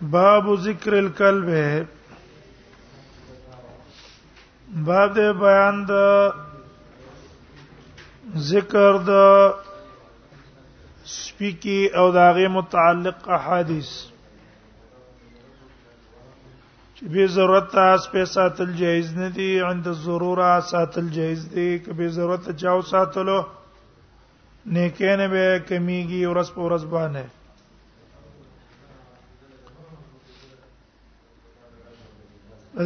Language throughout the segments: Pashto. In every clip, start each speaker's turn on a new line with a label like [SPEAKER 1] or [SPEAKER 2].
[SPEAKER 1] باب ذکر القلب باب د بیان د ذکر د سپیکی او داغه متعلق احادیث چې به ضرورت ته اس په ساتل جایز نه دي عند الضروره ساتل جایز دي که به ضرورت چاو ساتلو نیکه نه به کمیږي ورس په ورس باندې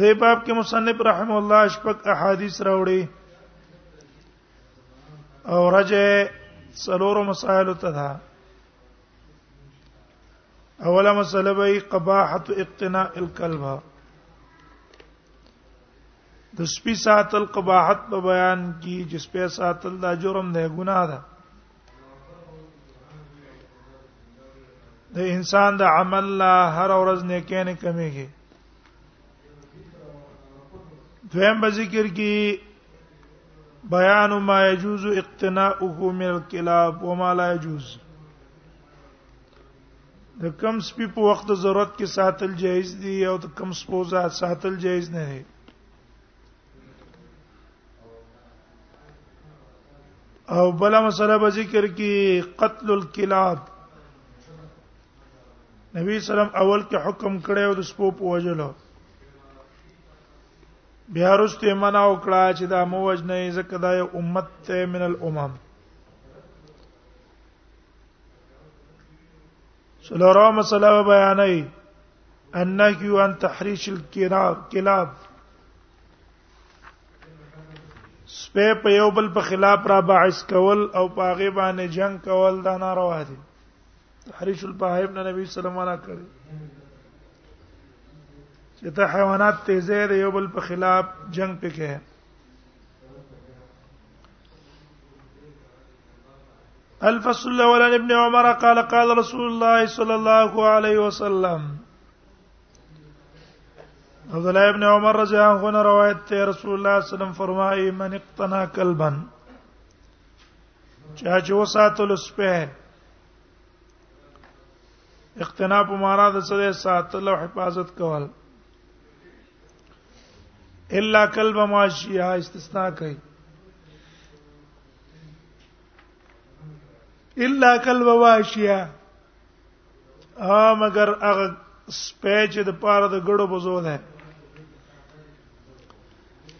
[SPEAKER 1] دې باب کې مصنف رحم الله شپږ احادیث راوړي او رجه سلورو مسائل ته ده اوله مسله به قباحت اقتناء الكلب د سپي ساتل قباحت په بیان کی جس په ساتل دا جرم دی ګناه ده د انسان د عمل لا هر ورځ نه کینه کمیږي دویم به ذکر کی بیان ما يجوز اقتناؤه من الكلاب وما لا يجوز د کم سپي په وخت ضرورت کې ساتل جایز دي او د کم سپو ځات ساتل جایز نه دي او بل مسله به ذکر کې قتل الكلاب نبی سلام اول کې حکم کړی او د سپو په وجلو بیا رسته منع وکړه چې دا مو وجنه زکه دا یو امت ته من الامم سلورو مسله بیانای النهي عن تحريش الكلاب سپه په یو بل په خلاف را باعث کول او په هغه باندې جنگ کول دا ناروا دي حریش البهائم نه نبی صلی الله علیه کړی چې ته حیوانات تیزه دی یو بل په خلاف جنگ پکې الفصل الاول عن ابن عمر قال قال رسول الله صلى الله عليه وسلم عبد الله ابن عمر رضی الله عنه روایت ته رسول الله صلی الله علیه وسلم فرمایي من اقتنا کلبن چا چې وساتل سپه اقتنا په معنا د سره ساتل او حفاظت کول الا کلب ماشیه استثناء کوي الا کلب واشیه ا مگر هغه سپه چې د پاره د ګړو بزو ده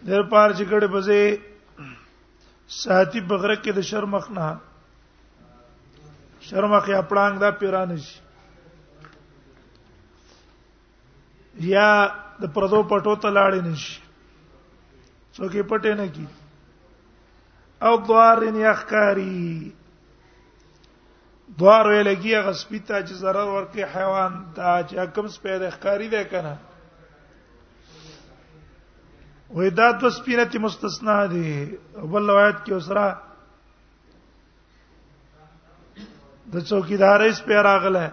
[SPEAKER 1] در پاره چې ګړو بزې ساتي بغره کې د شرمخ نه شرمخ یا پړنګ دا پیران شي یا د پردو پټو ته لاړې نشي څوک یې پټې نه کی او دوارن یخکاری دوار وی لګي هغه سپی ته چې zarar ورکي حیوان ته چې کوم سپی د ښکاری دی کنه وې دا د سپینه مستثنا دي بل روایت کې اوسره د چوکیدارې سپیر راغله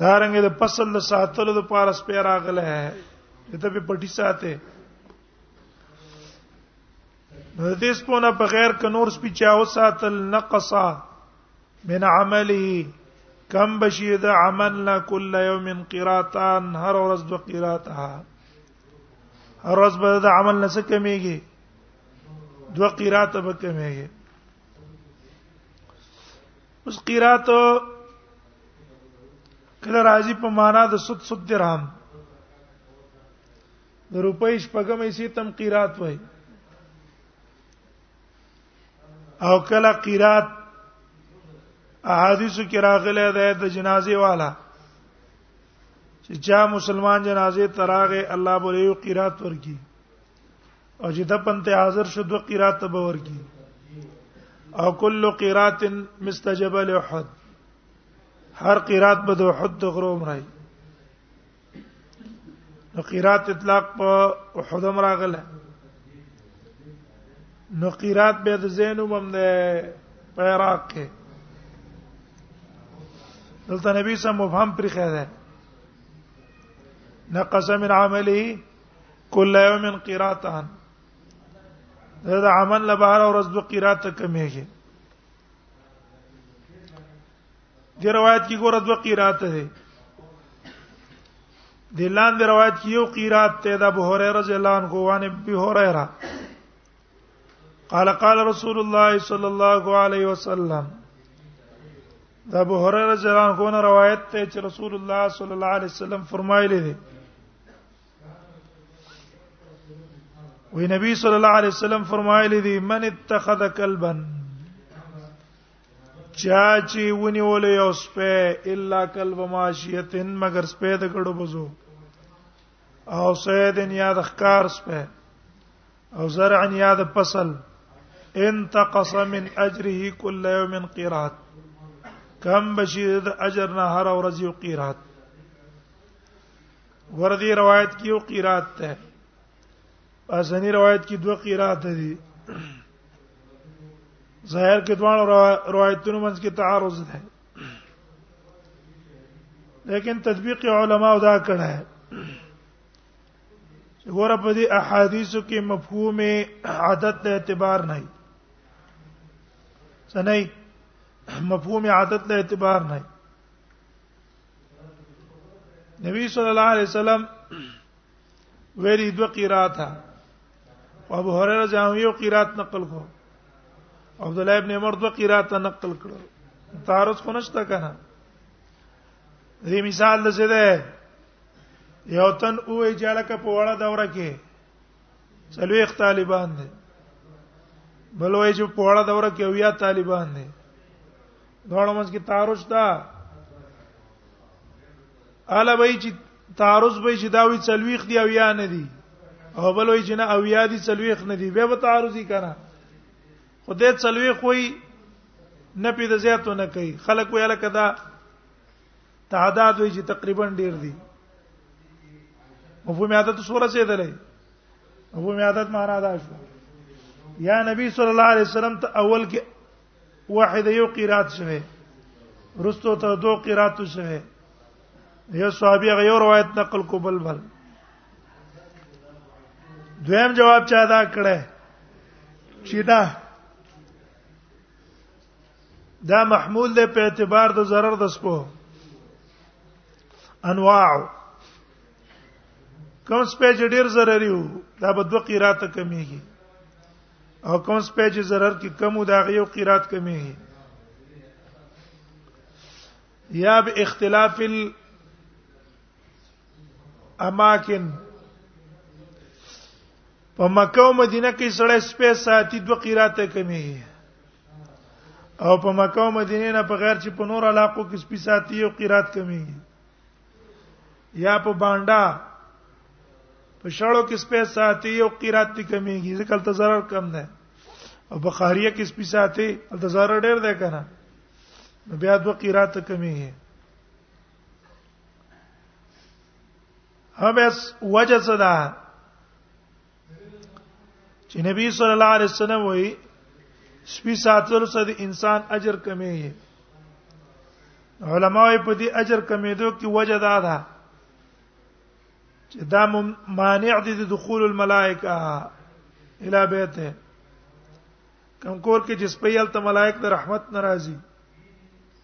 [SPEAKER 1] دارنګ د فصل د ساتلو د پاره سپیر راغله ته په پټی ساته د دې سپونه په غیر ک نور سپی چاو ساتل نقصا من عمله کم بشي د عملنا كل يوم قراتان هر ورځ دو قراتها هر ورځ به د عمل نه څه کمیږي دو قرات به کمیږي اوس قرات کله راځي په معنا د سود سود درهم د روپۍ شپږمې سي تم قرات وای او کله قرات احادیث کې راغله ده د جنازې والا چې چا مسلمان جنازې تراغه الله بوله یو قرات ورکی او چې د پنته حاضر شو دوه قرات به ورکی او کل قرات مستجب له حد هر قرات به د حد غروم راي نو قرات اطلاق په احد راغله نو قرات به د زینو بم ده په عراق کې دلته نبی سم مبهم پر خیره نقص من عمله كل يوم قراتا دا عمل له بهر ورځ د قرات کمیږي د روایت کې ګوره دوه قرات ده د لاندې روایت کې یو قرات ته د ابو هريره رضی الله عنه وانه ابي هريره قال قال رسول الله صلى الله عليه وسلم د ابو هريره رضی الله عنه روایت ته چې رسول الله صلی الله علیه وسلم فرمایلی دی وی نبی صلی الله علیه وسلم فرمایلی دی من اتخذ کلبا چا چې ونیول یو سپه الا کلب ماشیتن مگر سپه د ګړو بزو او سیدن یاد خکار سپه او زرع یاد فصل انتقص من اجره كل يوم قيرات کم بشي د اجر نه هر ورځ یو قیرات وردی روایت کې یو قیرات ده اسنی روایت کې دوه قرات دي ظاهر کې دوه روایتونو منځ کې تعارض ده لیکن تطبیق علما دا کړه ہے چې ګوره په دې احادیثو کې مفهوم عادت له اعتبار نه سنای مفهوم عادت له اعتبار نه نبی صلی الله علیه وسلم ویری دو قرات او ابو هريره جامع یو قرات نقل کو عبد الله ابن عمر دو قرات نقل کړو تعارض خو نشته کنه دې مثال د څه ده یو تن او اجاله کا په وړه دوره کې څلوي طالبان دي بل وای چې په وړه دوره کې اویا طالبان دي دوړو منځ کې تعارض ده الا وای چې تعارض به چې دا وی چلويخ دی او یا نه دی او بل وی چې نه او یا دی چلويخ نه دی به به تعارضی کنه خدای چلويخ وای نه پیدا زیاتو نه کوي خلک ویاله کدا تعداد وی چې تقریبا ډیر دی مفهوم عادت سوره څه ده لای مفهوم عادت معنا دا شو یا نبی صلی الله علیه وسلم ته اول کې واحد یو قرات شوه رستو ته دو قرات شوه یو صحابي هغه یو روایت نقل کو بل بل دویم جواب چا دا کړه چې دا دا محمول دی په اعتبار د zarar د سپو انواع کوم سپیچ ډیر ضروري وو دا په دوه قیراته کمیږي او کوم سپه چې zarar کې کم او داغه یو قرات کمی هي یا به اختلاف الاماکن په مکه او مدینه کې سړی سپه ساتي دوه قرات کمی هي او په مکه او مدینه نه په غیر چې په نور علاقو کې سپه ساتي یو قرات کمی هي یا په باندې په شړو کې سپې ساتي او قرات دي کمیږي ځکه تل zarar کم ده او په قهریه کې سپې ساتي تل zarar ډېر ده کنه نو بیا دوه قرات کمیږي همس وجه صدا چې نبی صلی الله علیه وسلم وایي سپی ساتلو سره د انسان اجر کمې علماء په دې اجر کمېدو کې وجه دا ده چې دا مانع دي د دخول الملائکه الی بیته کوم کور کې چې سپیل ته ملائک د رحمت ناراضي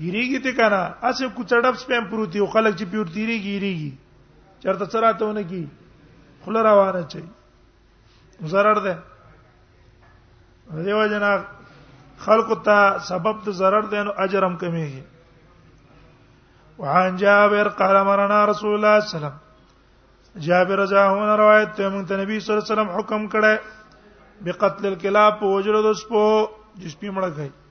[SPEAKER 1] یریږي ته کنه اسه کوڅړب سپم پروتي او خلک چې پیور تیریږي یریږي چرته سراته ونه کی خل روانه چي zarar ده دیو جنا خلق ته سبب د zarar ده نو اجر هم کمیږي وعن جابر قال مرنا رسول الله صلی الله علیه وسلم جابر رضی الله عنه روایت ته مونږ ته نبی صلی الله علیه وسلم حکم کړی بقتل الكلاب وجلد اسپو جس پیمړه کوي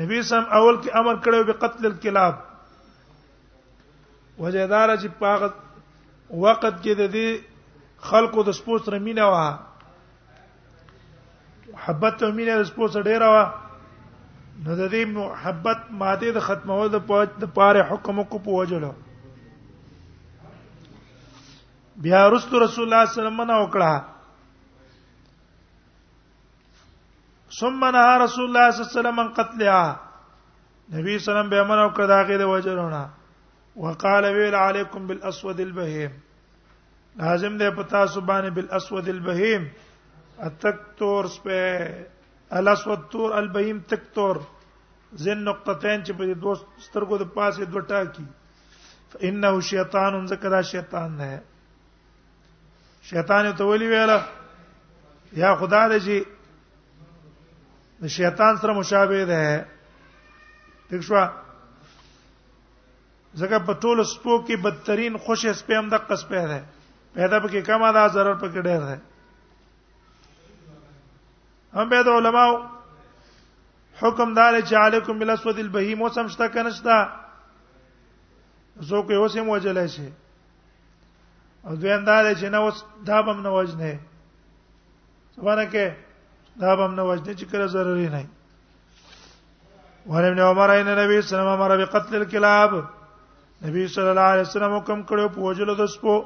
[SPEAKER 1] نبی سم اول کې امر کړو به قتل الكلاب وجدار چې پاغه وخت کې د دې خلکو د سپوس رمینه وا محبت او مینه د سپوس ډیره وا نو د دې محبت ماده د ختمولو د پوج د پاره حکم کو پوجلو بیا رسول رسول الله صلی الله علیه وسلم نه وکړه ثم نهى رسول الله صلی الله علیه وسلم عن قتلها نبی صلی الله علیه وسلم به منو کړه هغه د وجرونه وقال ويل عليكم بالاسود البهيم لازم ده پتا سبحان بالاسود البهيم التکتور سپه الاسود تور البهيم تکتور زن نقطتين چې په دوه سترګو د پاسه دوه ټاکی فانه شیطان ذکر شیطان نه شیطان ته ویلی ویلا یا خدا دې چې د شیطان سره مشابه ده ٹھیک شو زګه په ټولو سپو کې بدترین خوش سپم د قص پیدا پیدا پکې کم ده zarar پکې ډېر ده هم به د علماو حکم دار چې علیکم بالاسود البهیم وسم شته کنه شته زه کوی وسم وجلای شي او دویم دا چې نه اوس دا بم نه وجنه سبانه کې دا بم نه وجنه چې کله ضروري نه وان ابن عمر ان نبی صلی الله علیه وسلم امر بقتل الكلاب نبی صلی الله علیه وسلم حکم کړو په وجلو د سپو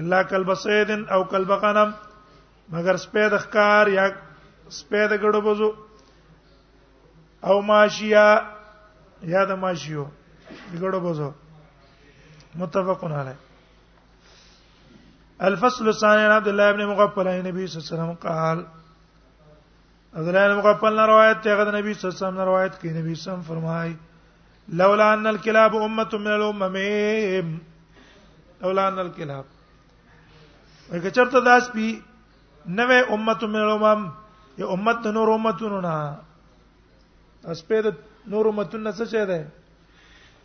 [SPEAKER 1] الا کلب سید او کلب غنم مگر سپید ښکار یا سپید ګړو بزو او ماشیا یا د ماشیو دګړو بوزو متفقون علی الفصل الثاني عن عبد الله بن مغفل عن النبي صلى الله عليه وسلم قال عبد الله بن مغفل نے روایت ته غد نبی صلی الله علیه وسلم نے روایت کی نبی صلی الله علیه وسلم فرمائے لولا ان الكلاب امه من الامم لولا ان الكلاب وکړه چرته داس پی نوې امت من الامم یو امت د نور امتونو نه اس په د نور امتونو څه شه ده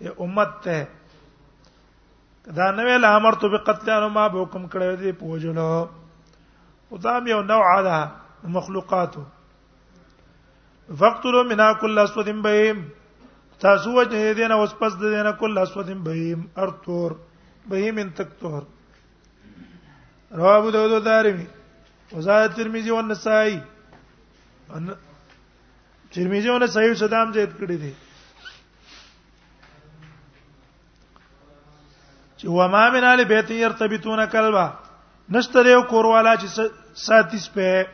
[SPEAKER 1] یو امت ته دا نوې لامر تو به قتل انو ما به حکم کړی دی پوجلو او دا یو نوع ده مخلوقاتو فقتلوا منا كل اسود بهيم تاسو وجه دې نه اوس پس دې نه کل اسود بهيم ارتور بهيم انتکتور رواه ابو داود او دارمي وزاد ترمذي او نسائي ترمذي او نسائي صدام زید کړی دی چې و ما من ال بیت يرتبطون کلبا نشته یو کوروالا چې ساتي سپه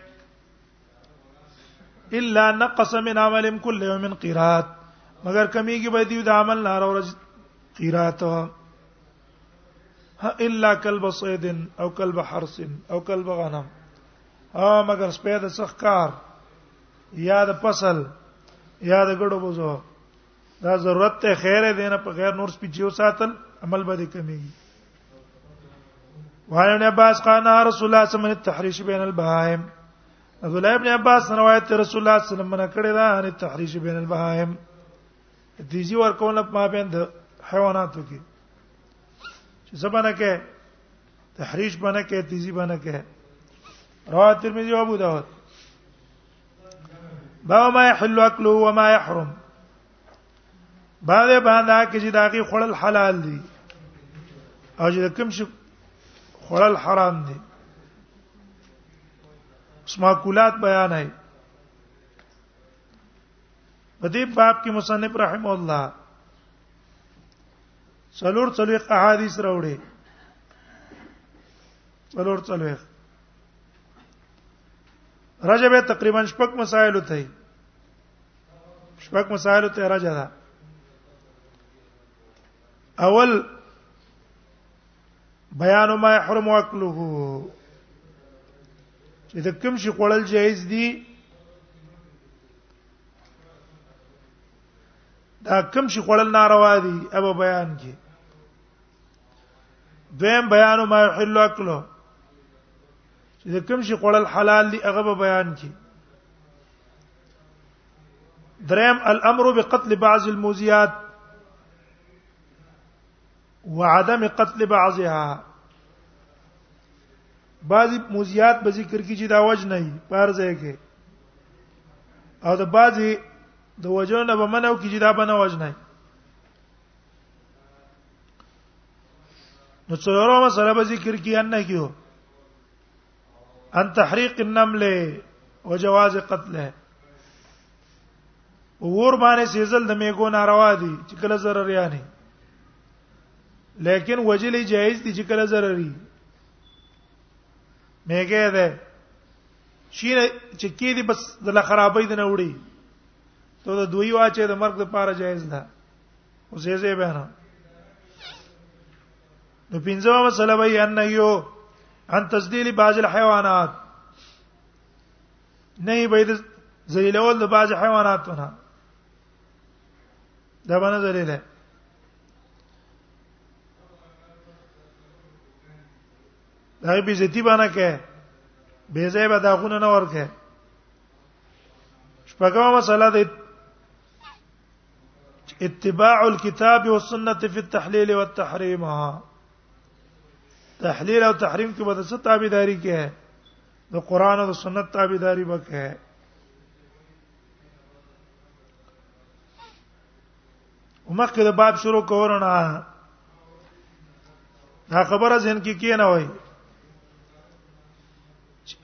[SPEAKER 1] الا نقص من عمل كل يوم قيرات مگر کمیږي به دی د عمل نار ورځ قیرات الا کلب صید او کلب حرس او کلب غنم ا مگر سپه د سخکار یا د فصل یا د ګړو بوزو دا ضرورت ته خیر دی نه په غیر نور سپیچیو ساتل عمل به دې کمیږي وعن ابن عباس قال رسول الله صلی الله علیه وسلم التحريش بين البهائم عبد الله ابن عباس روایت رسول الله صلی الله علیه وسلم نه کړی دا ان التحريش بين البهائم تیزی ورکونه په مابین د حیواناتو کې چې زبانه کې تحریش باندې کې تیزی باندې کې رواه ترمذی او ابو داود با ما يحل اكله وما يحرم باندې باندې کې چې داغي خړل حلال دي او چې کوم شي خړل حرام دي اسما کولات بیان ہے په دې باب کې مصنف رحم الله څلور څلوي احادیث راوړي څلور څلوي رجبه تقریبا شپږ مسائل ته شپږ مسائل ته راځه اول بیان ما يحرم اكله چې د کوم شي خوړل جایز دي دا کوم شي خوړل ناروا دي ابو بیان کې دویم بیان ما يحل اكله چې د کوم شي خوړل حلال دي هغه به بیان کې دریم الامر بقتل بعض الموزيات وعدم قتل بعضها بعضی موزیات به ذکر کی چې دا وجه نه پر ځای کې او د بعضی د وجو نه به منو کی چې دا بنه وجه نه نو څلورمه سره به ذکر کی ان نه کیو ان تحریق النمل وجواز قتله ور باندې سیزل د میګو ناروا دي چې کله ضرر یانه لیکن وجلې جایز دي چې کله ضرري میګه ده شي چې کې دي بس د لا خرابې دي نه وړي ته د دوی واچې د مرګ لپاره جایز ده اوسې زه به نه نو پنځمه مسله وی ان یو ان تسدیل بعض الحيوانات نه به د ذلیلول د بعض حیواناتونه دا باندې ذلیله دا به زتی باندې کې به ځای به دا غونه نه ورکه شپږمه مسله د اتباع الكتاب والسنه في التحليل والتحريم تحلیل او تحریم کې به د څه تابعداري کې ہے د قران او سنت تابعداري به کې ہے ومخکې د باب شروع کورونه دا خبره ځین کې کی کینه وای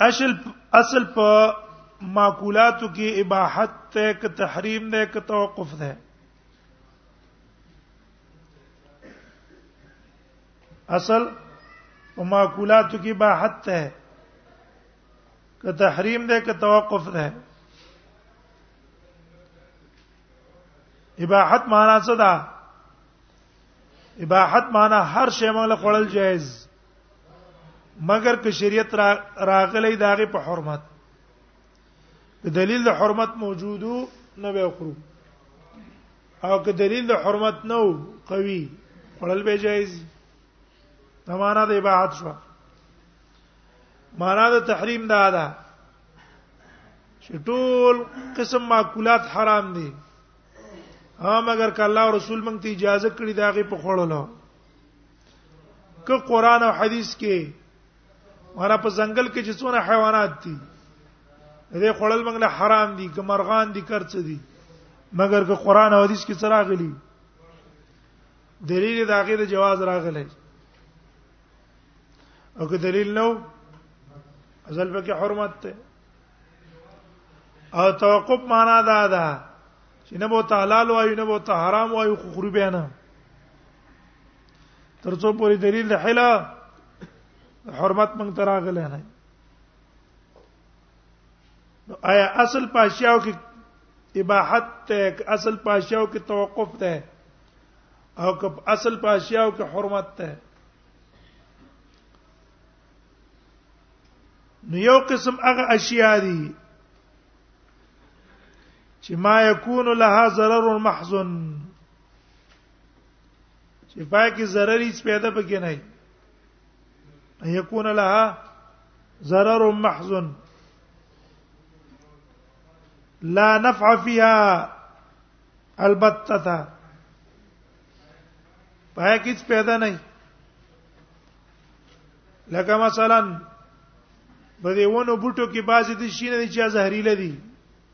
[SPEAKER 1] اصل اصل په معقولاتو کې اباحت ته ک تحریم نه ک توقف ده اصل په معقولاتو کې اباحت ته ک تحریم ده ک توقف ده اباحت معنا څه ده اباحت معنا هر شی موږ له خړل جایز مګر که شریعت راغلی داغه په حرمت که دلیل د حرمت موجودو نه به خورو او که دلیل د حرمت نه قوي خړل به جایز دا معنا د اباحت شو معنا د تحریم دا ده چې ټول قسم ماکولات حرام دي ها مګر ک الله او رسول مونږ ته اجازه کړې دا غي په خړلو که قران او حديث کې ورا په ځنګل کې چې څونه حیوانات دي دې خړل موږ له حرام دي که مرغان دي کرڅ دي مګر که قران او حديث کې څه راغلي دلیل دا غي د جواز راغلی او که دلیل نو ازل پکې حرمت ته او توقف معنا دا ده چې نه بو تعالی وایو نه بو حرام وایو خو خرو بیانه ترڅو پوری دلیل د حلا حرمت مونږ تراغله نه نو آیا اصل پاشیاو کې اباحت ته اصل پاشیاو کې توقف ته او که اصل پاشیاو کې حرمت ته نو یو قسم هغه اشیاء دي چې ما یکون لها ضرر محزن چې پای کې ضرر هیڅ پیدا پکې نه وي یکون لها ضرر محض لا نفع فيها البتة پای کې هیڅ پیدا نه لکه مثلا په دې ونو بوټو کې بعضې د شینې چې زهريله دي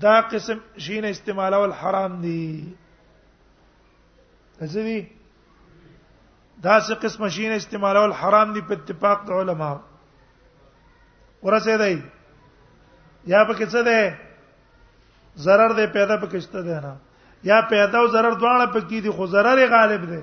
[SPEAKER 1] دا قسم شین استعمال او حرام دي ځوی دا څه قسم شین استعمال او حرام دي په اتفاق د علما ورسه دی یا په کې څه ده zarar دې پیدا پکې شته ده نه یا پیدا او zarar دواړه پکې دي خو zarar غالب ده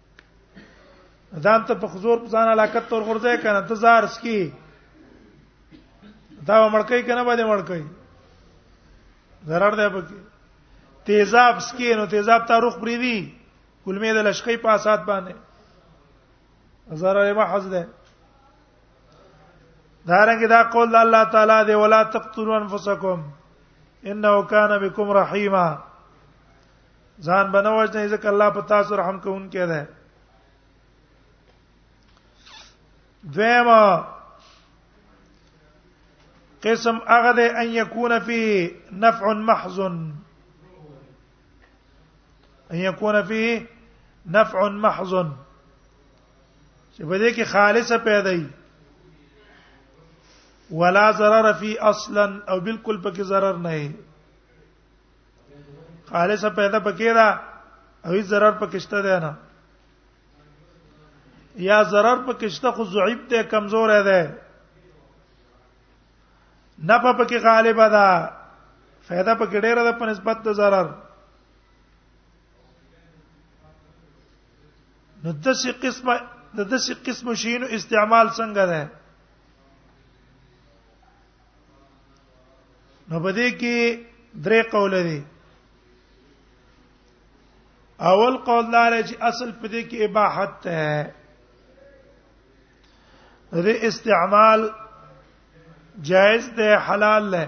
[SPEAKER 1] ځان ته په خزور ځان علاقت تور غورځي کنه ته زار سکی دا مړکې کنه باندې مړکې ضرر ده پکې تیزاب سکی نو تیزاب تاروخ پری دی کلمې د لشقې په اساس باندې ضرر ما حز ده دا رنګ دا قول الله تعالی دی ولا تقتلوا انفسکم انه کان بكم رحیمه ځان بنه وجنه ځکه الله په تاسو رحم کوونکی دی دویمه قسم هغه دی ان یکون فی نفع محض ان یکون فی نفع محض چې په دې کې خالصه پیدا وي ولا ضرر فی اصلا او بالکل پکې ضرر نه وي خالص پیدا پکې دا او هیڅ zarar پکشته ده نه یا zarar پکشته خو ضعیف ده کمزور ده نفع پکې غالبه ده فائدہ پکې ډیره ده په نسبت د zarar نو دسی قسمه د دسی قسم شینو استعمال څنګه ده نو په دې کې درې قول دي اول قول دا لري چې اصل په دې کې اباحت ده دې استعمال جائز ده حلال ده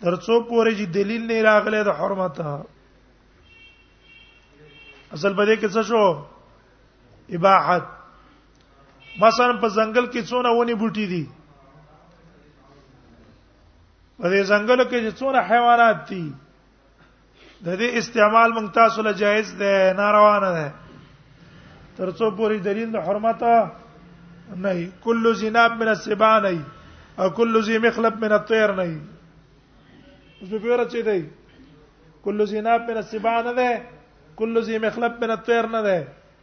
[SPEAKER 1] ترڅو پورې چې دلیل نه راغلی د حرمت اصل په دې کې څه شو اباحت مثلا په ځنګل کې څونه ونی بوټي دي په دې ځنګل کې چې څونه حیوانات دي د دې استعمال مونږ تاسو له جایز ده ناروا نه ده ترڅو پوری دلیل د حرمت نه کل زیناب من السباع نه او کل ذی مخلب من الطير نه اوس به ورته دی کل زیناب من السباع نه ده کل ذی مخلب من الطير نه ده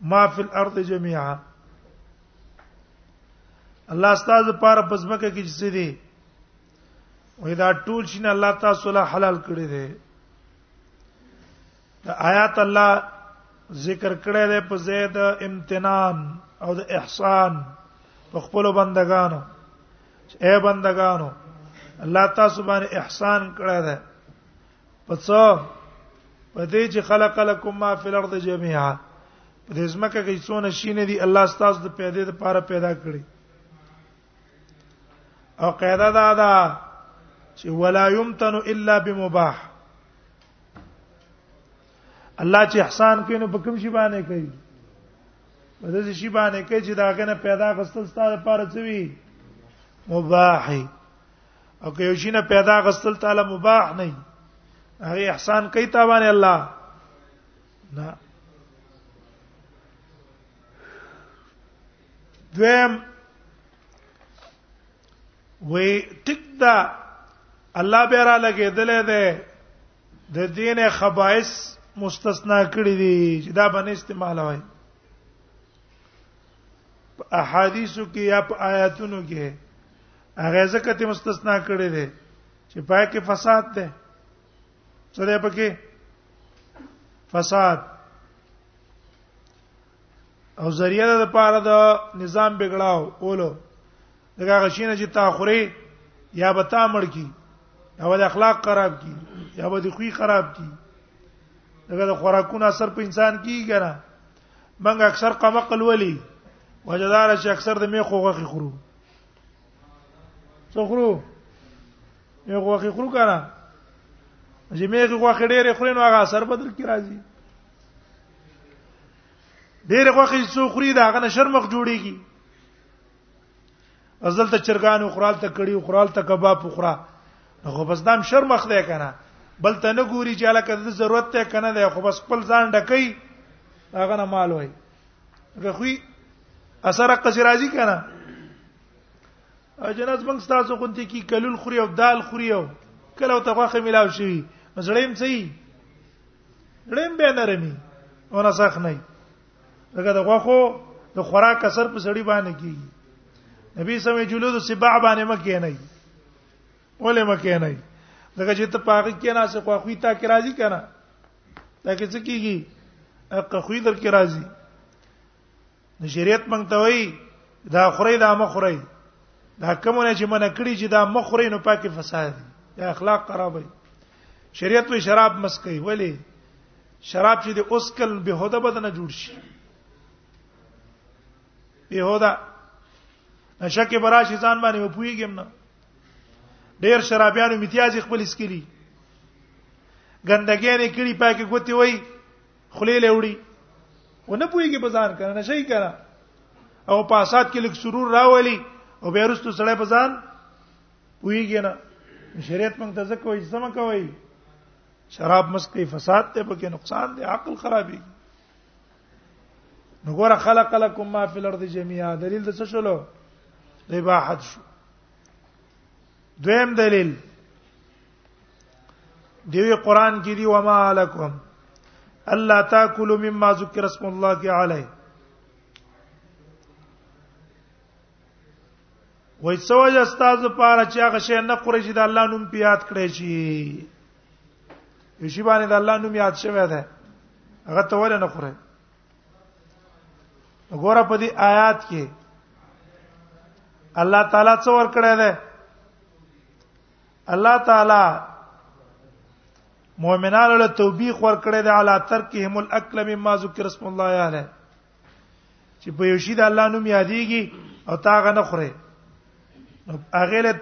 [SPEAKER 1] ما فی الارض جميعا الله ستاسو لپاره پزمکه کې چې دي وې دا ټول شنه الله تاسو له حلال کړی دی دا آیات الله ذکر کړی دی په زید امتنان او د احسان په خپل بندگانو اے بندگانو الله تاسو باندې احسان کړی دی پس په دې چې خلق لكم ما في الارض جميعا په دې ځمکه کې څونه شي نه دي الله ستاسو د پیدا لپاره پیدا کړی او قاعده دا ده چې ولا يمتن الا بمباح الله چې احسان کوي نو په کوم شي باندې کوي په دې شي باندې کوي چې دا کنه پیدا غستل ستاره لپاره څه وي مباح او که یو شینه پیدا غسل تعالی مباح نه هغه احسان کوي تا باندې الله نه دویم وی ټیک دا الله به را لګیدلې ده د دین خبائس مستثنا کړی دي چې دا باندې استعمال وای په احادیثو کې یا په آیاتونو کې هغه ځکه ته مستثنا کړی دی چې پای کې فساد ده څه ده پکې فساد او ذریعہ د پاره د نظام بګړاو اولو دغه غشینه چې تاخوري یا به تا مړ کی یا به اخلاق خراب کی یا به خوې خراب کی دغه د خوراکونو اثر په انسان کی ګره منګ اکثر قمقل ولی وجدار چې اکثر د میخو غوخي خورو څخرو یو غوخه خرو کنه چې میږي غوخه ډېرې خوري نو هغه اثر بدل کی راځي ډېرې غوخه څو خوري دا هغه شرمخ جوړيږي ازل ته چرګان او خورال ته کړي او خورال ته کباب خورا خو بس دام شرمخ دی کنه بل ته نه ګوري چې الکه د ضرورت ته کنه دی خو بس خپل ځان ډکې هغه نه مال وای غوي اثر قصې راځي کنه اجناس بنګ تاسو خونته کی کلول خوري او دال خوري او کله او تغوخه ملاو شي زړیم صحیح زړیم به نرمي او نه سخت نه دغه د غوخو د خوراک اثر په سړی باندې کیږي نبی سمې جلود سبع باندې مکه نه ولې مکه نه دغه چې ته پاګه کې نه سه خو خوې تا کې راضي کنه دا کې څه کیږي اقه خوې در کې راځي د شریعت مونږ ته وایي دا خوري دا مخوري دا کومونه چې منه کړی چې دا مخوري نو پاکي فساد یا اخلاق خرابوي شریعت وی شراب مسکي ولی شراب چې د اوسکل به هدا بدن جوړ شي به هدا نشکه براشي ځان باندې وپويګم نه ډیر شرابيانو امتیاز خپل سکلی ګندګي نه کړي پاکي ګوتی وای خلې له وړي ونه پويږي بازار کنه نشي کنه او پاسات کې لک سرور راولي او بیا رستو سړی بازار پويږي نه شریعت موږ ته ځکه وایي سم کوي شراب مسکې فساد ته پکې نقصان دی عقل خرابي نو ګوره خلق لكم ما في الارض جميعا دلیل د څه شلو د اباحت شو دویم دلیل دیوی قران کې دی وما عليكم الله تاكل مما ذكر اسم الله عليه وای څو استاد پاره چې هغه شی نه خوري چې د الله نوم پیاد کړی شي یو شی باندې د الله نوم یاد شوی دی هغه ته ولې نه خوري وګوره په دې آیات کې الله تعالی څو ور کړی دی الله تعالی مؤمنانو له توبیخ ور کړی دی علی ترکهم الاکل مما ذکر اسم الله علیه چې په یو شی د الله نوم یادېږي او تا غ نه خوري هغه له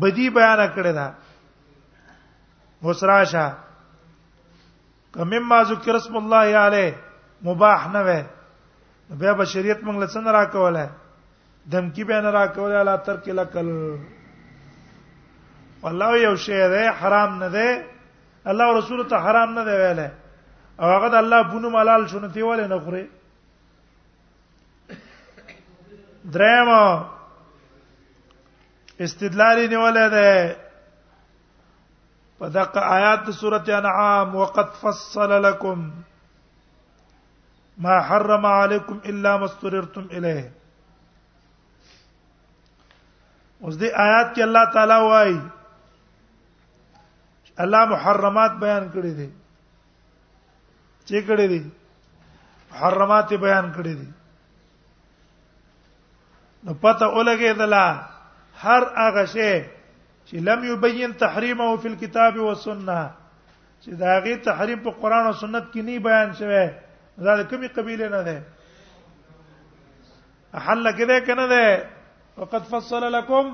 [SPEAKER 1] بدی بیان کړی دا وسراشه کمما ذکر اسم الله علیه مباح نه وي بیا به شریعت موږ له څنګه راکوله دمکی به نه راکوله لا تر کې لکل والله یو شی ده حرام نه ده الله رسول ته حرام نه دی ویلی او هغه د الله بونو ملال شونه تی ولې نه خوري دریم استدلال نیولې ده په دغه آیات د سورته انعام وقد فصل لكم ما حرم عليكم الا ما استررتم اليه اوس دې آیات کې الله تعالی وایي چې الله محرمات بیان کړی دي چې کړی دي محرمات بیان کړی دي نو پته اولګه دلا هر هغه شی چې لم یبین تحریمه فی الكتاب والسنه چې دا غي تحریم په قران او سنت کې نه بیان شوی دا د کومې قبيله نه ده حل کده کنه ده وقد فصل لكم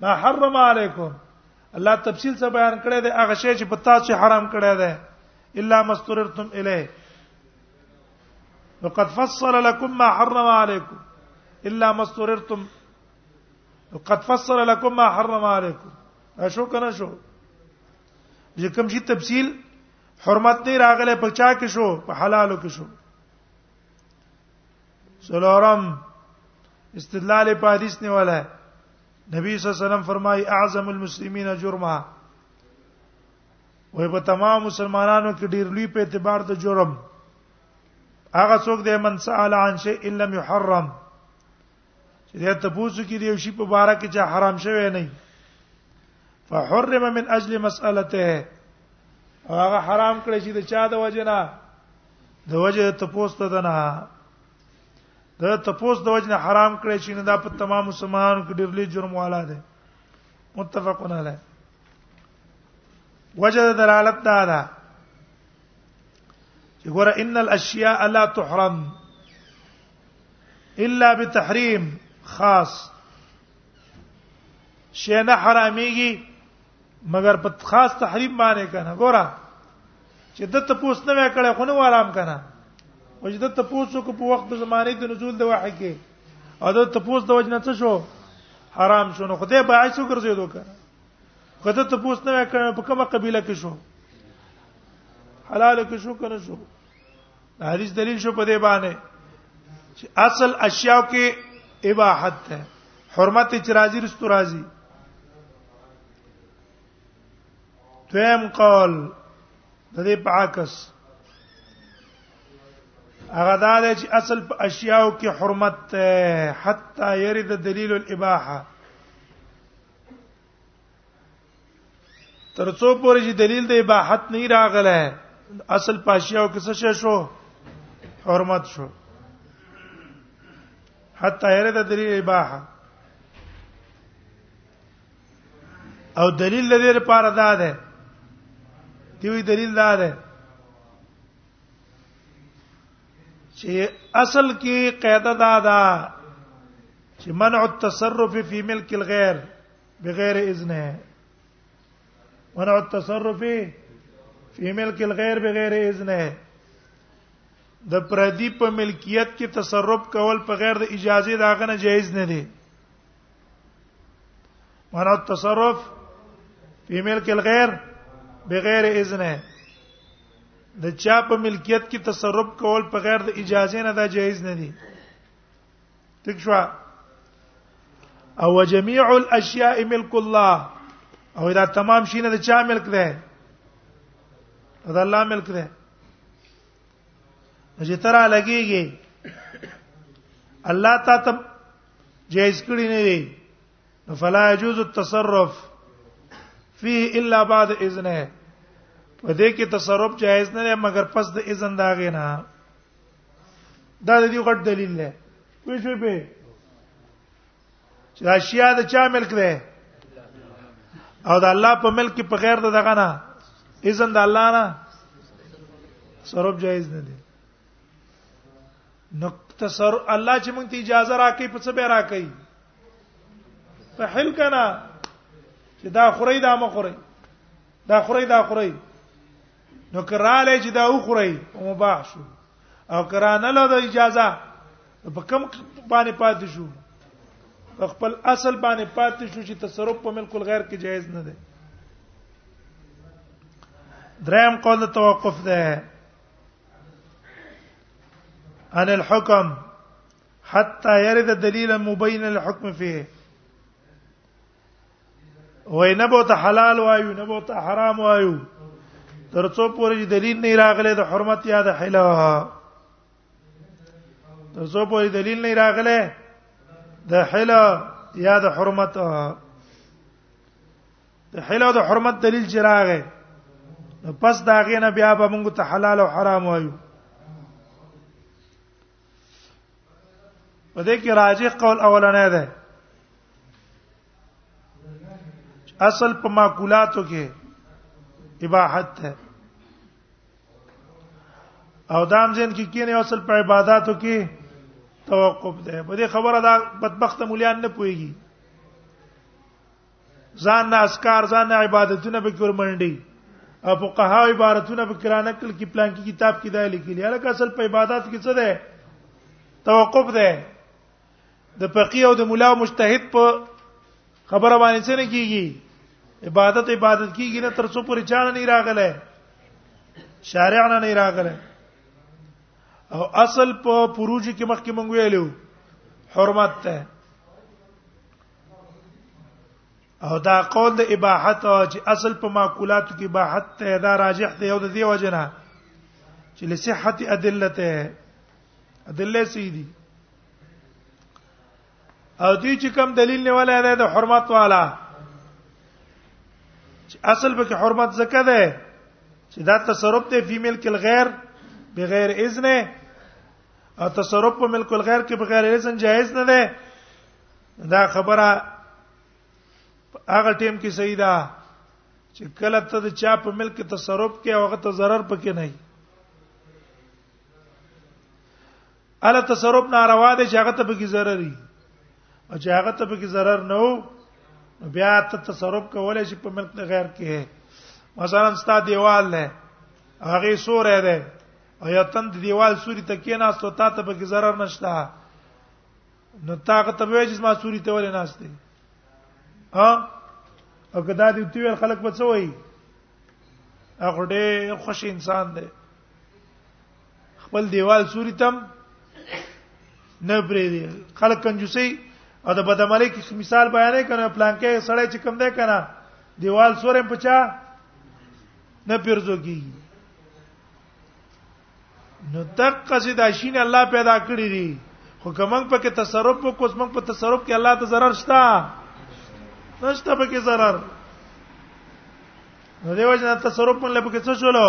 [SPEAKER 1] ما حرم علیکم الله تفصیل څه بیان کړی دی هغه شی چې په تاسو حرام کړی دی الا مستورتم الیه وقد فصل لكم ما حرم عليكم الا ما استررتم وقد فصل لكم ما حرم عليكم اشو کنه شو چې کوم شي تفصیل حرمت نه راغله په چا کې شو په حلالو کې شو سلورم استدلال په حدیث نه ولا نبی صلی الله علیه وسلم فرمای اعظم المسلمین جرما وې په تمام مسلمانانو کې ډیر لوی په اعتبار د جرم هغه څوک دی من سال عن شيء لم يحرم چې دا ته پوسو کې دی شي په بارا کې چې حرام شوی نه فحرم من اجل مسالته هغه حرام کړی چې د چا د وجنه د وجه ته پوسته ده نه د ته پوس د وجنه حرام کړی چې نه دا په تمام مسلمانانو کې ډېر لوی جرم والا دی متفقون علی وجه دلالت دا ده چې ګوره ان الاشیاء لا تحرم الا بتحریم خاص شی نه حراميږي مگر په خاص تحریم باندې کنه ګوره چې د ته پوس نه وکړې خو نه آرام کنه او چې د ته پوس کو په وخت د زمانه د نزول د وحی کې او د ته پوس د وجنه څه شو حرام شونه خدای باعث وګرځیدو کنه خدای ته پوس نه وکړې په کومه قبيله کې شو حلال کې شو کنه شو دا حدیث دلیل شو په دې باندې چې اصل اشیاء کې اباحت ده حرمت چې راځي رستو راځي دویم قول د دې په عکس هغه دا دی چې اصل په اشیاو کې حرمت ته حتی يرد دلیل الاباحه ترڅو پورې چې دلیل د اباحت نه راغله اصل پاشیاو کې څه شو حرمت شو حتی یره د دلیل اباحه او دلیل لري لپاره دا ده دیوی دلیل دا ده چې اصل کې قاعده دا ده چې منع التصرف فی ملک الغیر بغیر اذن ہے منع التصرف فی ملک الغیر بغیر اذن ہے د پردی په ملکیت کې تصرف کول په غیر د اجازه دا غنه جایز نه دی منع التصرف فی ملک الغیر بغیر اذن ہے د چا په ملکیت کې تصرف کول په غیر د اجازه نه دا جایز نه دی ټیک شو او جميع الاشياء ملك الله او دا تمام شي نه د چا ملک ده دا الله ملک ده چې ترا لګيږي الله تا ته جایز کړی نه دی فلا يجوز التصرف فيه الا بعد اذنه په دې کې تصرف جایز نه دی مګر پس د اذن داغه نه دا د دې غټ دلیل دی وی شو په چې اشیاء د چا ملک ده او د الله په ملک په غیر د دغه نه اذن د الله نه سرب جایز نه دی نو تصر الله چې مونږ ته اجازه راکې په څه به راکې په حل کنا چې دا خوري دا مخوري دا خوري دا خوري نو کراله چې دا وخوري او مباح شو او کرانه له د اجازه په کم باندې پاتې شو خپل اصل باندې پاتې شو چې تصرف په ملک الغیر کې جایز نه دی دریم قول توقف ده عن الحكم حتى يرد دليلا مبينا للحكم فيه وای نه بوته حلال وایو نه بوته حرام وایو ترڅو پورې دلیل نه راغلی د حرمت یا د حلا ترڅو پورې دلیل نه راغلی د حلا یا د حرمت د حلا د حرمت دلیل چې راغی پس دا غینه بیا به موږ ته حلال او حرام وایو په دې کې راجح قول اولنې ده اصل په معقولاتو کې اباحت ده او دام جن کې کینه اصل په عبادتو کې توقف ده په دې خبره دا بدبخت مولیان نه پويږي ځان نه اسکار ځان نه عبادتونه به کور منډي او فقها عبارتونه به کرانه کل کې پلان کې کتاب کې دا لیکلي الکه اصل په عبادت کې څه ده توقف ده د فقيه او د مولا او مجتهد په خبره باندې څه نه کیږي عبادت عبادت کیږي نه تر څو پورې چانه نه راغله شارع نه نه راغله او اصل په پروج کې مخکې مونږ ویلو حرمت ته او دا قول د اباحت چې اصل په معقولات کې اباحت ته دا راجح دی او د دې وجنه چې لصحت ادلته ادله سیدی او دې چې کوم دلیل نه ولا ده د حرمت والا چې اصل به کې حرمت زکه ده چې دا تصرف ته فی ملک الغیر بغیر اذن او تصرف په ملک الغیر کې بغیر اذن جایز نه ده دا خبره هغه ټیم کې صحیح ده چې کله ته د چا په ملک تصرف کې او هغه ته zarar پکې نه وي اله تصرف ناروا دي چې هغه ته پکې zarar وي او چې هغه ته پکې zarar نه وو بیا ته تصرف کولای شي په ملک غیر کې مثلا ستا دیوال نه هغه سورې ده او یا تند دیوال سوري ته کې نه ستو تا ته پکې zarar نشته نو تاغه ته وې چې ما سوري ته ولې ناس دی ها او کدا دې تی ویل خلک بچو وي هغه ډېر خوش انسان دی خپل دیوال سوري تم نه پرې دی خلک کنجوسي او د بدعملۍ کې مثال بیانې کنه پلان کې سړی چې کم دی کنه دیوال سورې پچا نه پیرځو کیږي نو دقه سي دا شین الله پیدا کړی دي خو کومنګ په کې تصرف وکوس موږ په تصرف کې الله ته zarar شتا نشته په کې zarar نو دیو جنا تصرف من لپاره کې څه شولو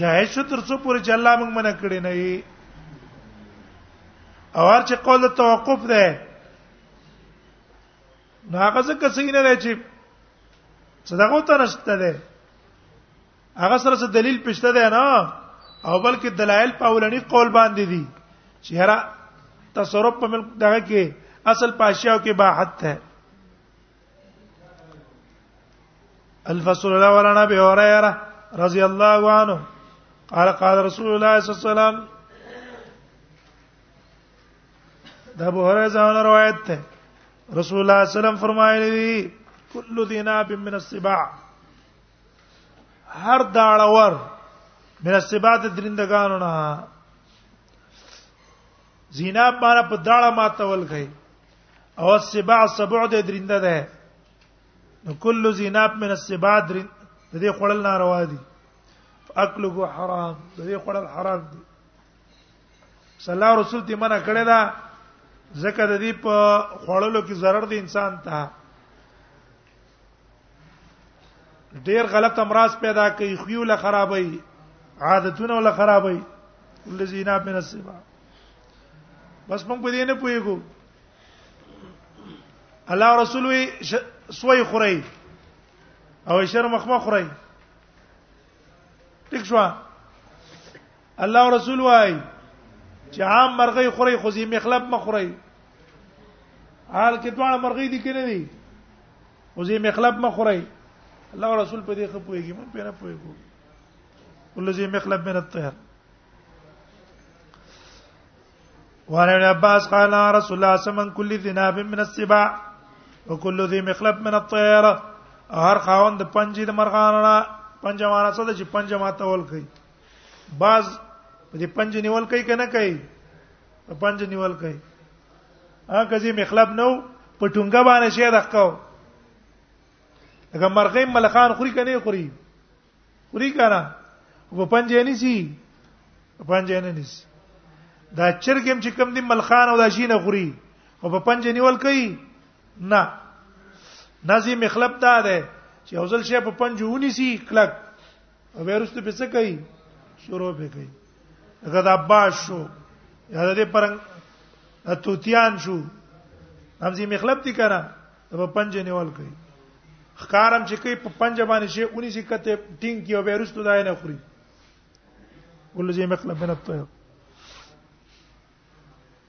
[SPEAKER 1] جاهز شو تر څو پورې چې الله موږ منع کړی نه وي او هر چې قول توقف ده نو هغه څه کسي نه دی چې صدقه ته نشته ده هغه سره څه دلیل پښته ده نه او بلکې دلایل په اولنی قول باندې دي چې هرا تصرف په ملک دغه کې اصل پاشیاو کې باحت ده الفصل الله ولا نبي هريره رضي الله عنه قال قال رسول الله صلى الله عليه وسلم دا ابو هريره ځان روایت ده رسول الله صلی الله علیه وسلم فرمایلی کل ذی ناب من السباع هر داړور من السبات درندګانو نه زیناب باندې په داړه ماتول کوي او السبع سبع د درنده ده نو کل زیناب من السبع درند د دې خړل ناروا دي اکله حرام د دې خړل حرام دي صلی الله رسول دې منع کړی دا زکه د دې په خړلو کې zarar دي انسان ته ډیر غلط امراض پیدا کوي خو له خرابوي عادتونه له خرابوي الذين من السبا بس موږ په دې نه پويګو الله رسول وي سوي خوري او شرم مخمه خوري ټیک شو الله رسول وای چې عام مرغۍ خوري خو زی مخلب مخوري حال کې دواړه مرغۍ دي کنه دي خو زی مخلب مخوري الله رسول په دې خپويږي مونږ په نه پويګو ولذي مخلب من الطير وعن ابن عباس قال رسول الله صلى الله عليه وسلم كل ذناب من السباع وكل ذي مخلب من الطير هر خاوند پنځه د مرغانو پنځه معنی څه ده چې پنځه ماته ول کوي باز په دې پنځه نیول کوي کنه کوي په پنځه نیول کوي ا کزي مخلب نو په ټنګه باندې شي دښکاو لکه مرغې ملخان خوري کنه خوري خوري کنه په پنځه نه سي په پنځه نه نس دا چرګم چې کم دي ملخان او دا شي نه خوري او په پنځه نیول کوي نه نازي مخلب دا ده چې اوزل شي په پنځه ونی سي کلک او بیرسته په څه کوي شروع به کوي هغه د عباس شو یا د پرنګ اتوتیان شو همزي مخلب دي کنه په پنځ نیول کوي خکارم چې کوي په پنځ باندې شي اونې سي کته ټینګ کیو به رستو دای نه خوري ولزي مخلب بنت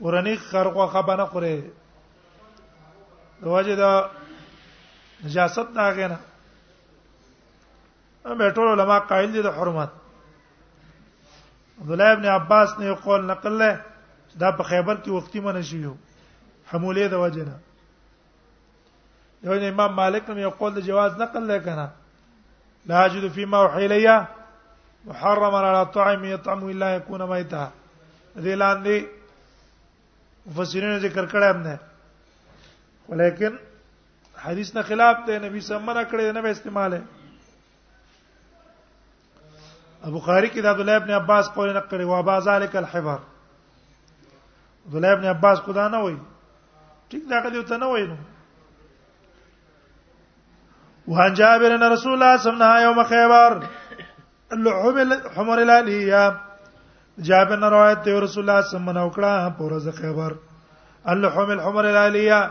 [SPEAKER 1] قرآنی خرقه خبره خوره دواجه دا نجاست دا غنه ام ټول علما قائل دي د حرمت عبد الله ابن عباس نه قول نقل له دا په خیبر کې وختي منشي یو حمولې د وجنه یو امام مالک هم یو قول د جواز نقل لکنه لا اجد فيما وحيليا محرما على طعام يطعم الا يكون ميتا دې لاندې مفسرین ذکر کړه هم نه ولیکن حدیث نه خلاف دی نبی سمنه کړی نه به استعماله ابو خاری کې د عبد الله ابن عباس قول نقل کړي وا با ذالک الحبر عبد الله ابن عباس خدا نه وای ټیک دا کله ته نه وای نو وعن جابر ان رسول الله صلى الله عليه وسلم يوم خيبر الحمل حمر الاليه جابر نه روایت دی رسول الله صلی الله علیه وسلم وکړه په ورځ خیبر الحمل حمر الاليه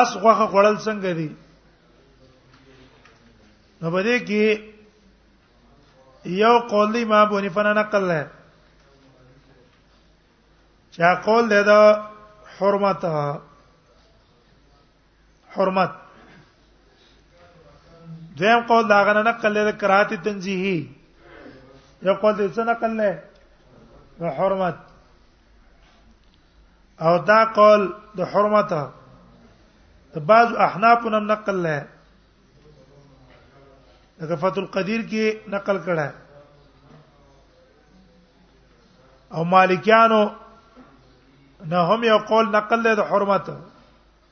[SPEAKER 1] اس غوخه خړل څنګه دي نو بده کې یو قول دی ما بونی فنا نقل له چا قول دی دا حرمت حرمت دیم قول دا غنه نقل له کراهت تنزیهی یو قول دی څه نقل له حرمت او دا قول د حرمته د بعض احناف نم نقل لای لکه فتح القدیر کې نقل کړه او مالکیانو نه هم یو قول نقل له حرمت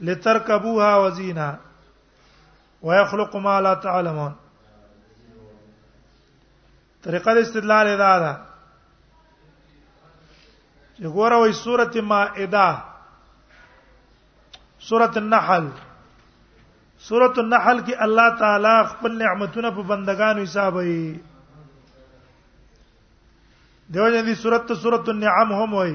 [SPEAKER 1] لترکبوها وزینا ويخلق ما لا تعلمون طریقه د استدلال ادا ده چې ګوره وای سورته مائده سورته النحل سورته النحل کې الله تعالی خپل نعمتونه په بندگانو حسابوي دیو جن دي سورته سورته النعم هم وای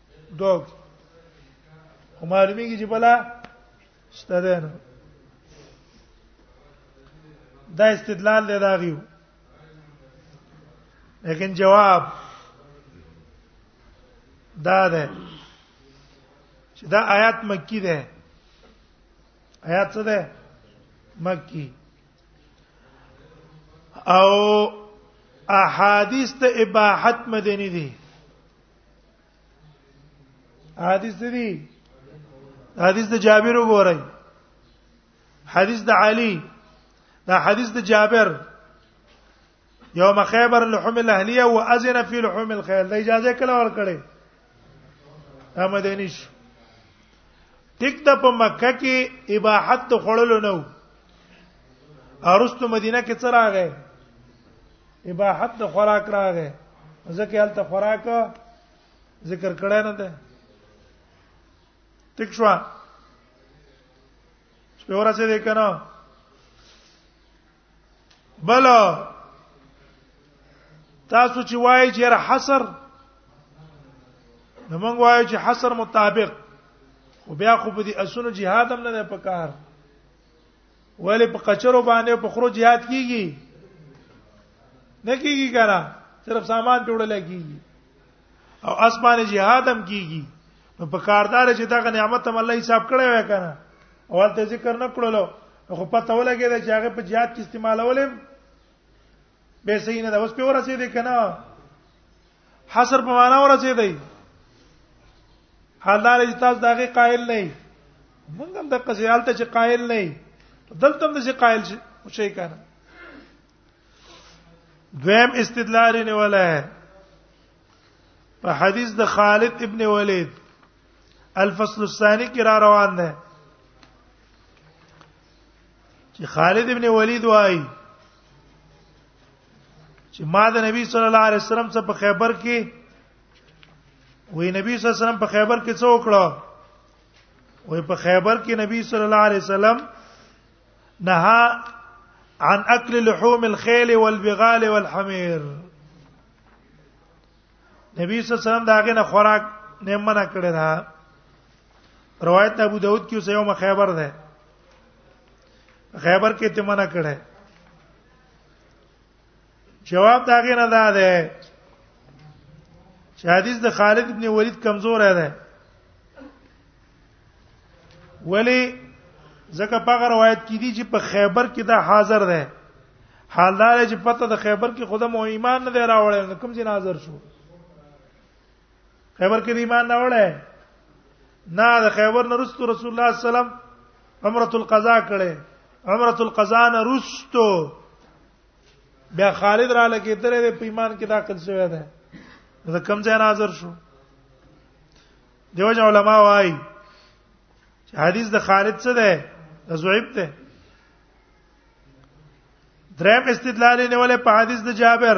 [SPEAKER 1] دو او معلومیږي چې بلا شته ده نه دا استدلال دی دا غيو لیکن جواب دا ده چې دا آیات مکی ده آیات څه ده مکی او احادیث ته اباحت مدنی دي حدیث دی حدیث د جابر وګورئ حدیث د علی دا حدیث د جابر یوم خیبر لحم الاهلیه واذن فی لحم الخیل دا اجازه کله ورکړي امدینش ټیک د په مکه کې اباحت خړلو نو ارستو مدینه کې څه راغې اباحت د خوراک راغې ځکه هلته خوراک ذکر کړه نه ده تک شو سپورا څه دې کنه بل تاسو چې وایي چې را حصر نو موږ وایو چې حصر مطابق خو بیا خو په دې اسونو جهاد هم نه ده پکار ولې په کچرو باندې په خرو jihad کیږي نه کیږي کنه صرف سامان په وړل کیږي او اسمانه jihad هم کیږي نو په کاردار چې دا نعمت هم الله حساب کړی وای کنه اول ته ذکر نه کړلو خو پته ولګی دا چې هغه په jihad کې استعمالولم به صحیح نه دا اوس په ورسې دي کنه حصر په معنا ورسې دی حالدار چې تاسو دغه قائل نه مونږ هم د قصیال ته چې قائل نه دلته هم چې قائل شي او شي کنه دویم استدلال نه ولا ہے په حدیث د خالد ابن ولید الفصل الثاني کې را روان ده چې خالد ابن ولید وایي چې ما د نبی صلی الله علیه وسلم څخه په خیبر کې وې نبی صلی الله علیه وسلم په خیبر کې څه وکړو وې په خیبر کې نبی صلی الله علیه وسلم نها عن اكل لحوم الخيل والبغال والحمير نبی صلی الله علیه وسلم داغه نه خوراک نه منع کړی دا روایت ابو داود کې اوس یوم خیبر ده خیبر کې ته منع کړی جواب دا غیر نه ده چې حدیث د خالد ابن ولید کمزور دی ولی ځکه په روایت کې دي چې په خیبر کې دا حاضر دی حالدار چې پته د خیبر کې خدای مو ایمان نه دی راوړی نو کوم ځای حاضر شو خیبر کې ایمان نه وړه نه د خیبر نه رسول رسول الله صلی الله علیه وسلم عمره القضاء کړي عمره القضاء نه رسول بیا خالد را لګې ترې په ایمان کې داخل شوی دی دا کم ځای ناظر شو دیو جن علماء وايي چې حدیث د خالد څه ده د زویب ته دریم استدلال نه ولې په حدیث د جابر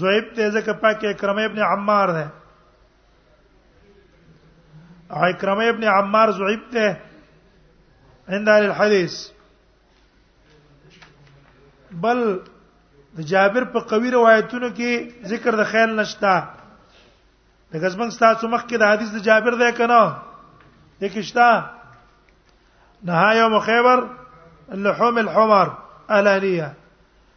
[SPEAKER 1] زویب ته ځکه پاک اکرم ابن عمار ده اکرم ابن عمار زویب ته عند اهل الحديث بل د جابر په قوي روایتونو کې ذکر د خیال نشتا د غزبن ستاسو مخ کې د حدیث د جابر ده کنه د کښتا نها یوم خیبر اللحوم الحمر الالیه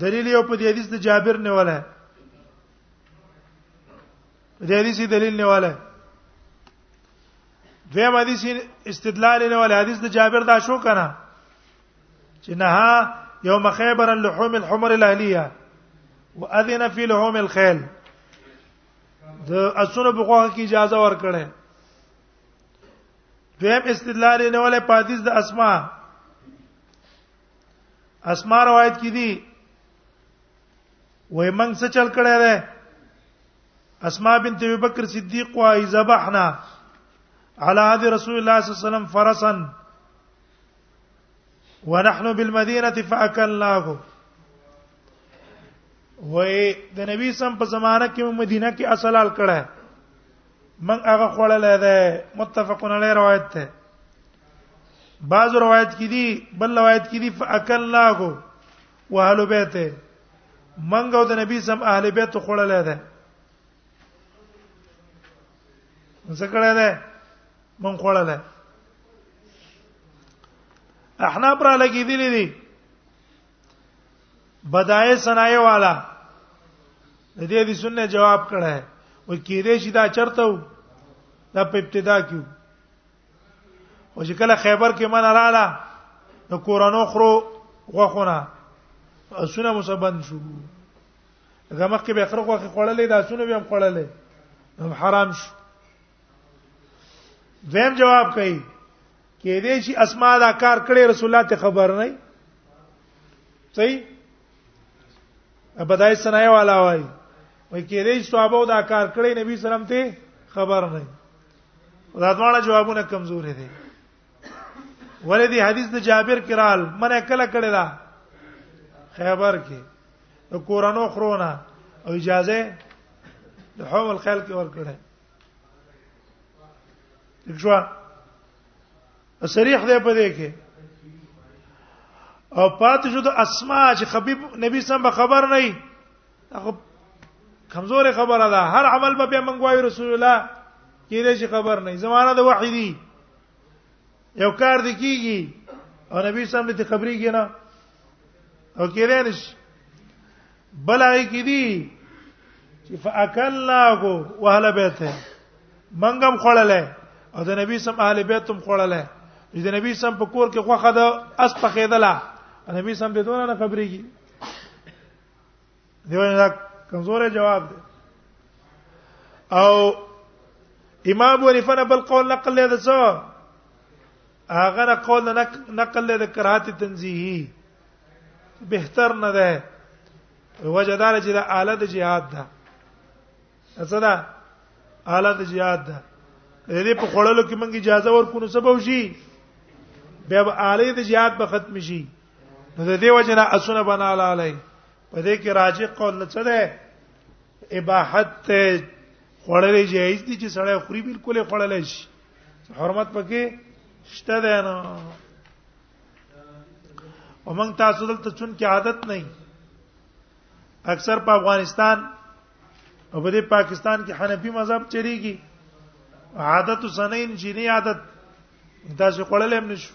[SPEAKER 1] دلیل یو په دې حدیث د جابر نه ولا دې حدیث دلیل نه ولا دویم حدیث استدلال نه ولا حدیث د جابر دا شو کنه چې نه یوم خیبر اللحوم الحمر الاهلیه واذن فی لحوم الخيل د اسونه په خوخه کې اجازه ورکړي دویم استدلال نه ولا په حدیث د اسماء اسما روایت کې دي وای موږ څه چل کړی دی اسما بنت ابي بکر صدیق وای ذبحنا على عهد رسول الله صلى الله عليه وسلم فرسا ونحن بالمدينه فاكلناه وای د نبی سم په زمانہ کې مدینه کې اصلال کړه من هغه خوړل ده متفقون علی روایت ده بعض روایت کې دي بل روایت کې دي فاکل لاغو واهل بیته منګ او د نبی سم اهل بیت خوړل ده زکړه ده من خوړل ده احنا پر لګی دي دي بدای سنای والا د دې د سنت جواب کړه و کېدې شي دا چرته و دا په ابتدا کې او چې کله خیبر کې من رااله نو کورانو خرو غوخونه اسونه مسبند شو هغه مخکې به خرو غوخه خړلې دا اسونه به هم خړلې هم حرام شو زم جواب کوي کې دې چې اسما دا کار کړي رسول الله ته خبر نه صحیح ابدای سنای والا وای وای کې دې صحابه دا کار کړي نبی سلام ته خبر نه دا دواړه جوابونه کمزوري دي ولې دی حدیث د جابر کرال منه کله کړی دا خیبر کې د کورانو خرونه او اجازه د حومل خیل کې ور کړی دښوا صریح دی په دې کې او پات شو د اسماء چې خبيب نبی سم به خبر نه هغه کمزورې خبره ده هر عمل به موږ وایو رسول الله کېږي چې خبر نه زمانہ د وحی دی یو کار دی کیږي او نبی سم دې خبرې کې نه او کېږي نش بلای کې دی چې فاکلناه واهل بیته منګم خړلې او د نبی سم اهل بیت هم خړلې د نبی سم په کور کې خوخه ده اس په خېدله نبی سم دې دونه نه خبرېږي دیو نه کمزور جواب دی او امام ابو حنیفه نه بل قول نقل لري څو هغه نه قول نه نقل لري کراهت تنزیهی بهتر نه ده وجدار چې د اعلی د جهاد ده څه ده اعلی د جهاد ده دې په خړلو کې مونږ اجازه ورکو نو سبب شي بیا به اعلی د جهاد به ختم شي نو د دې وجنه اسونه بناله علی په دې کې راجع قول نه څه ده اباحت خړل جایز دي چې سړی خوري بالکل خړل شي حرمت پکې شته ده نه ومنګ تاسو دلته چون کې عادت نه اکثر په افغانستان او په دې پاکستان کې حنفي مذهب چریږي عادت سنین جنی عادت تاسو خړل هم نشو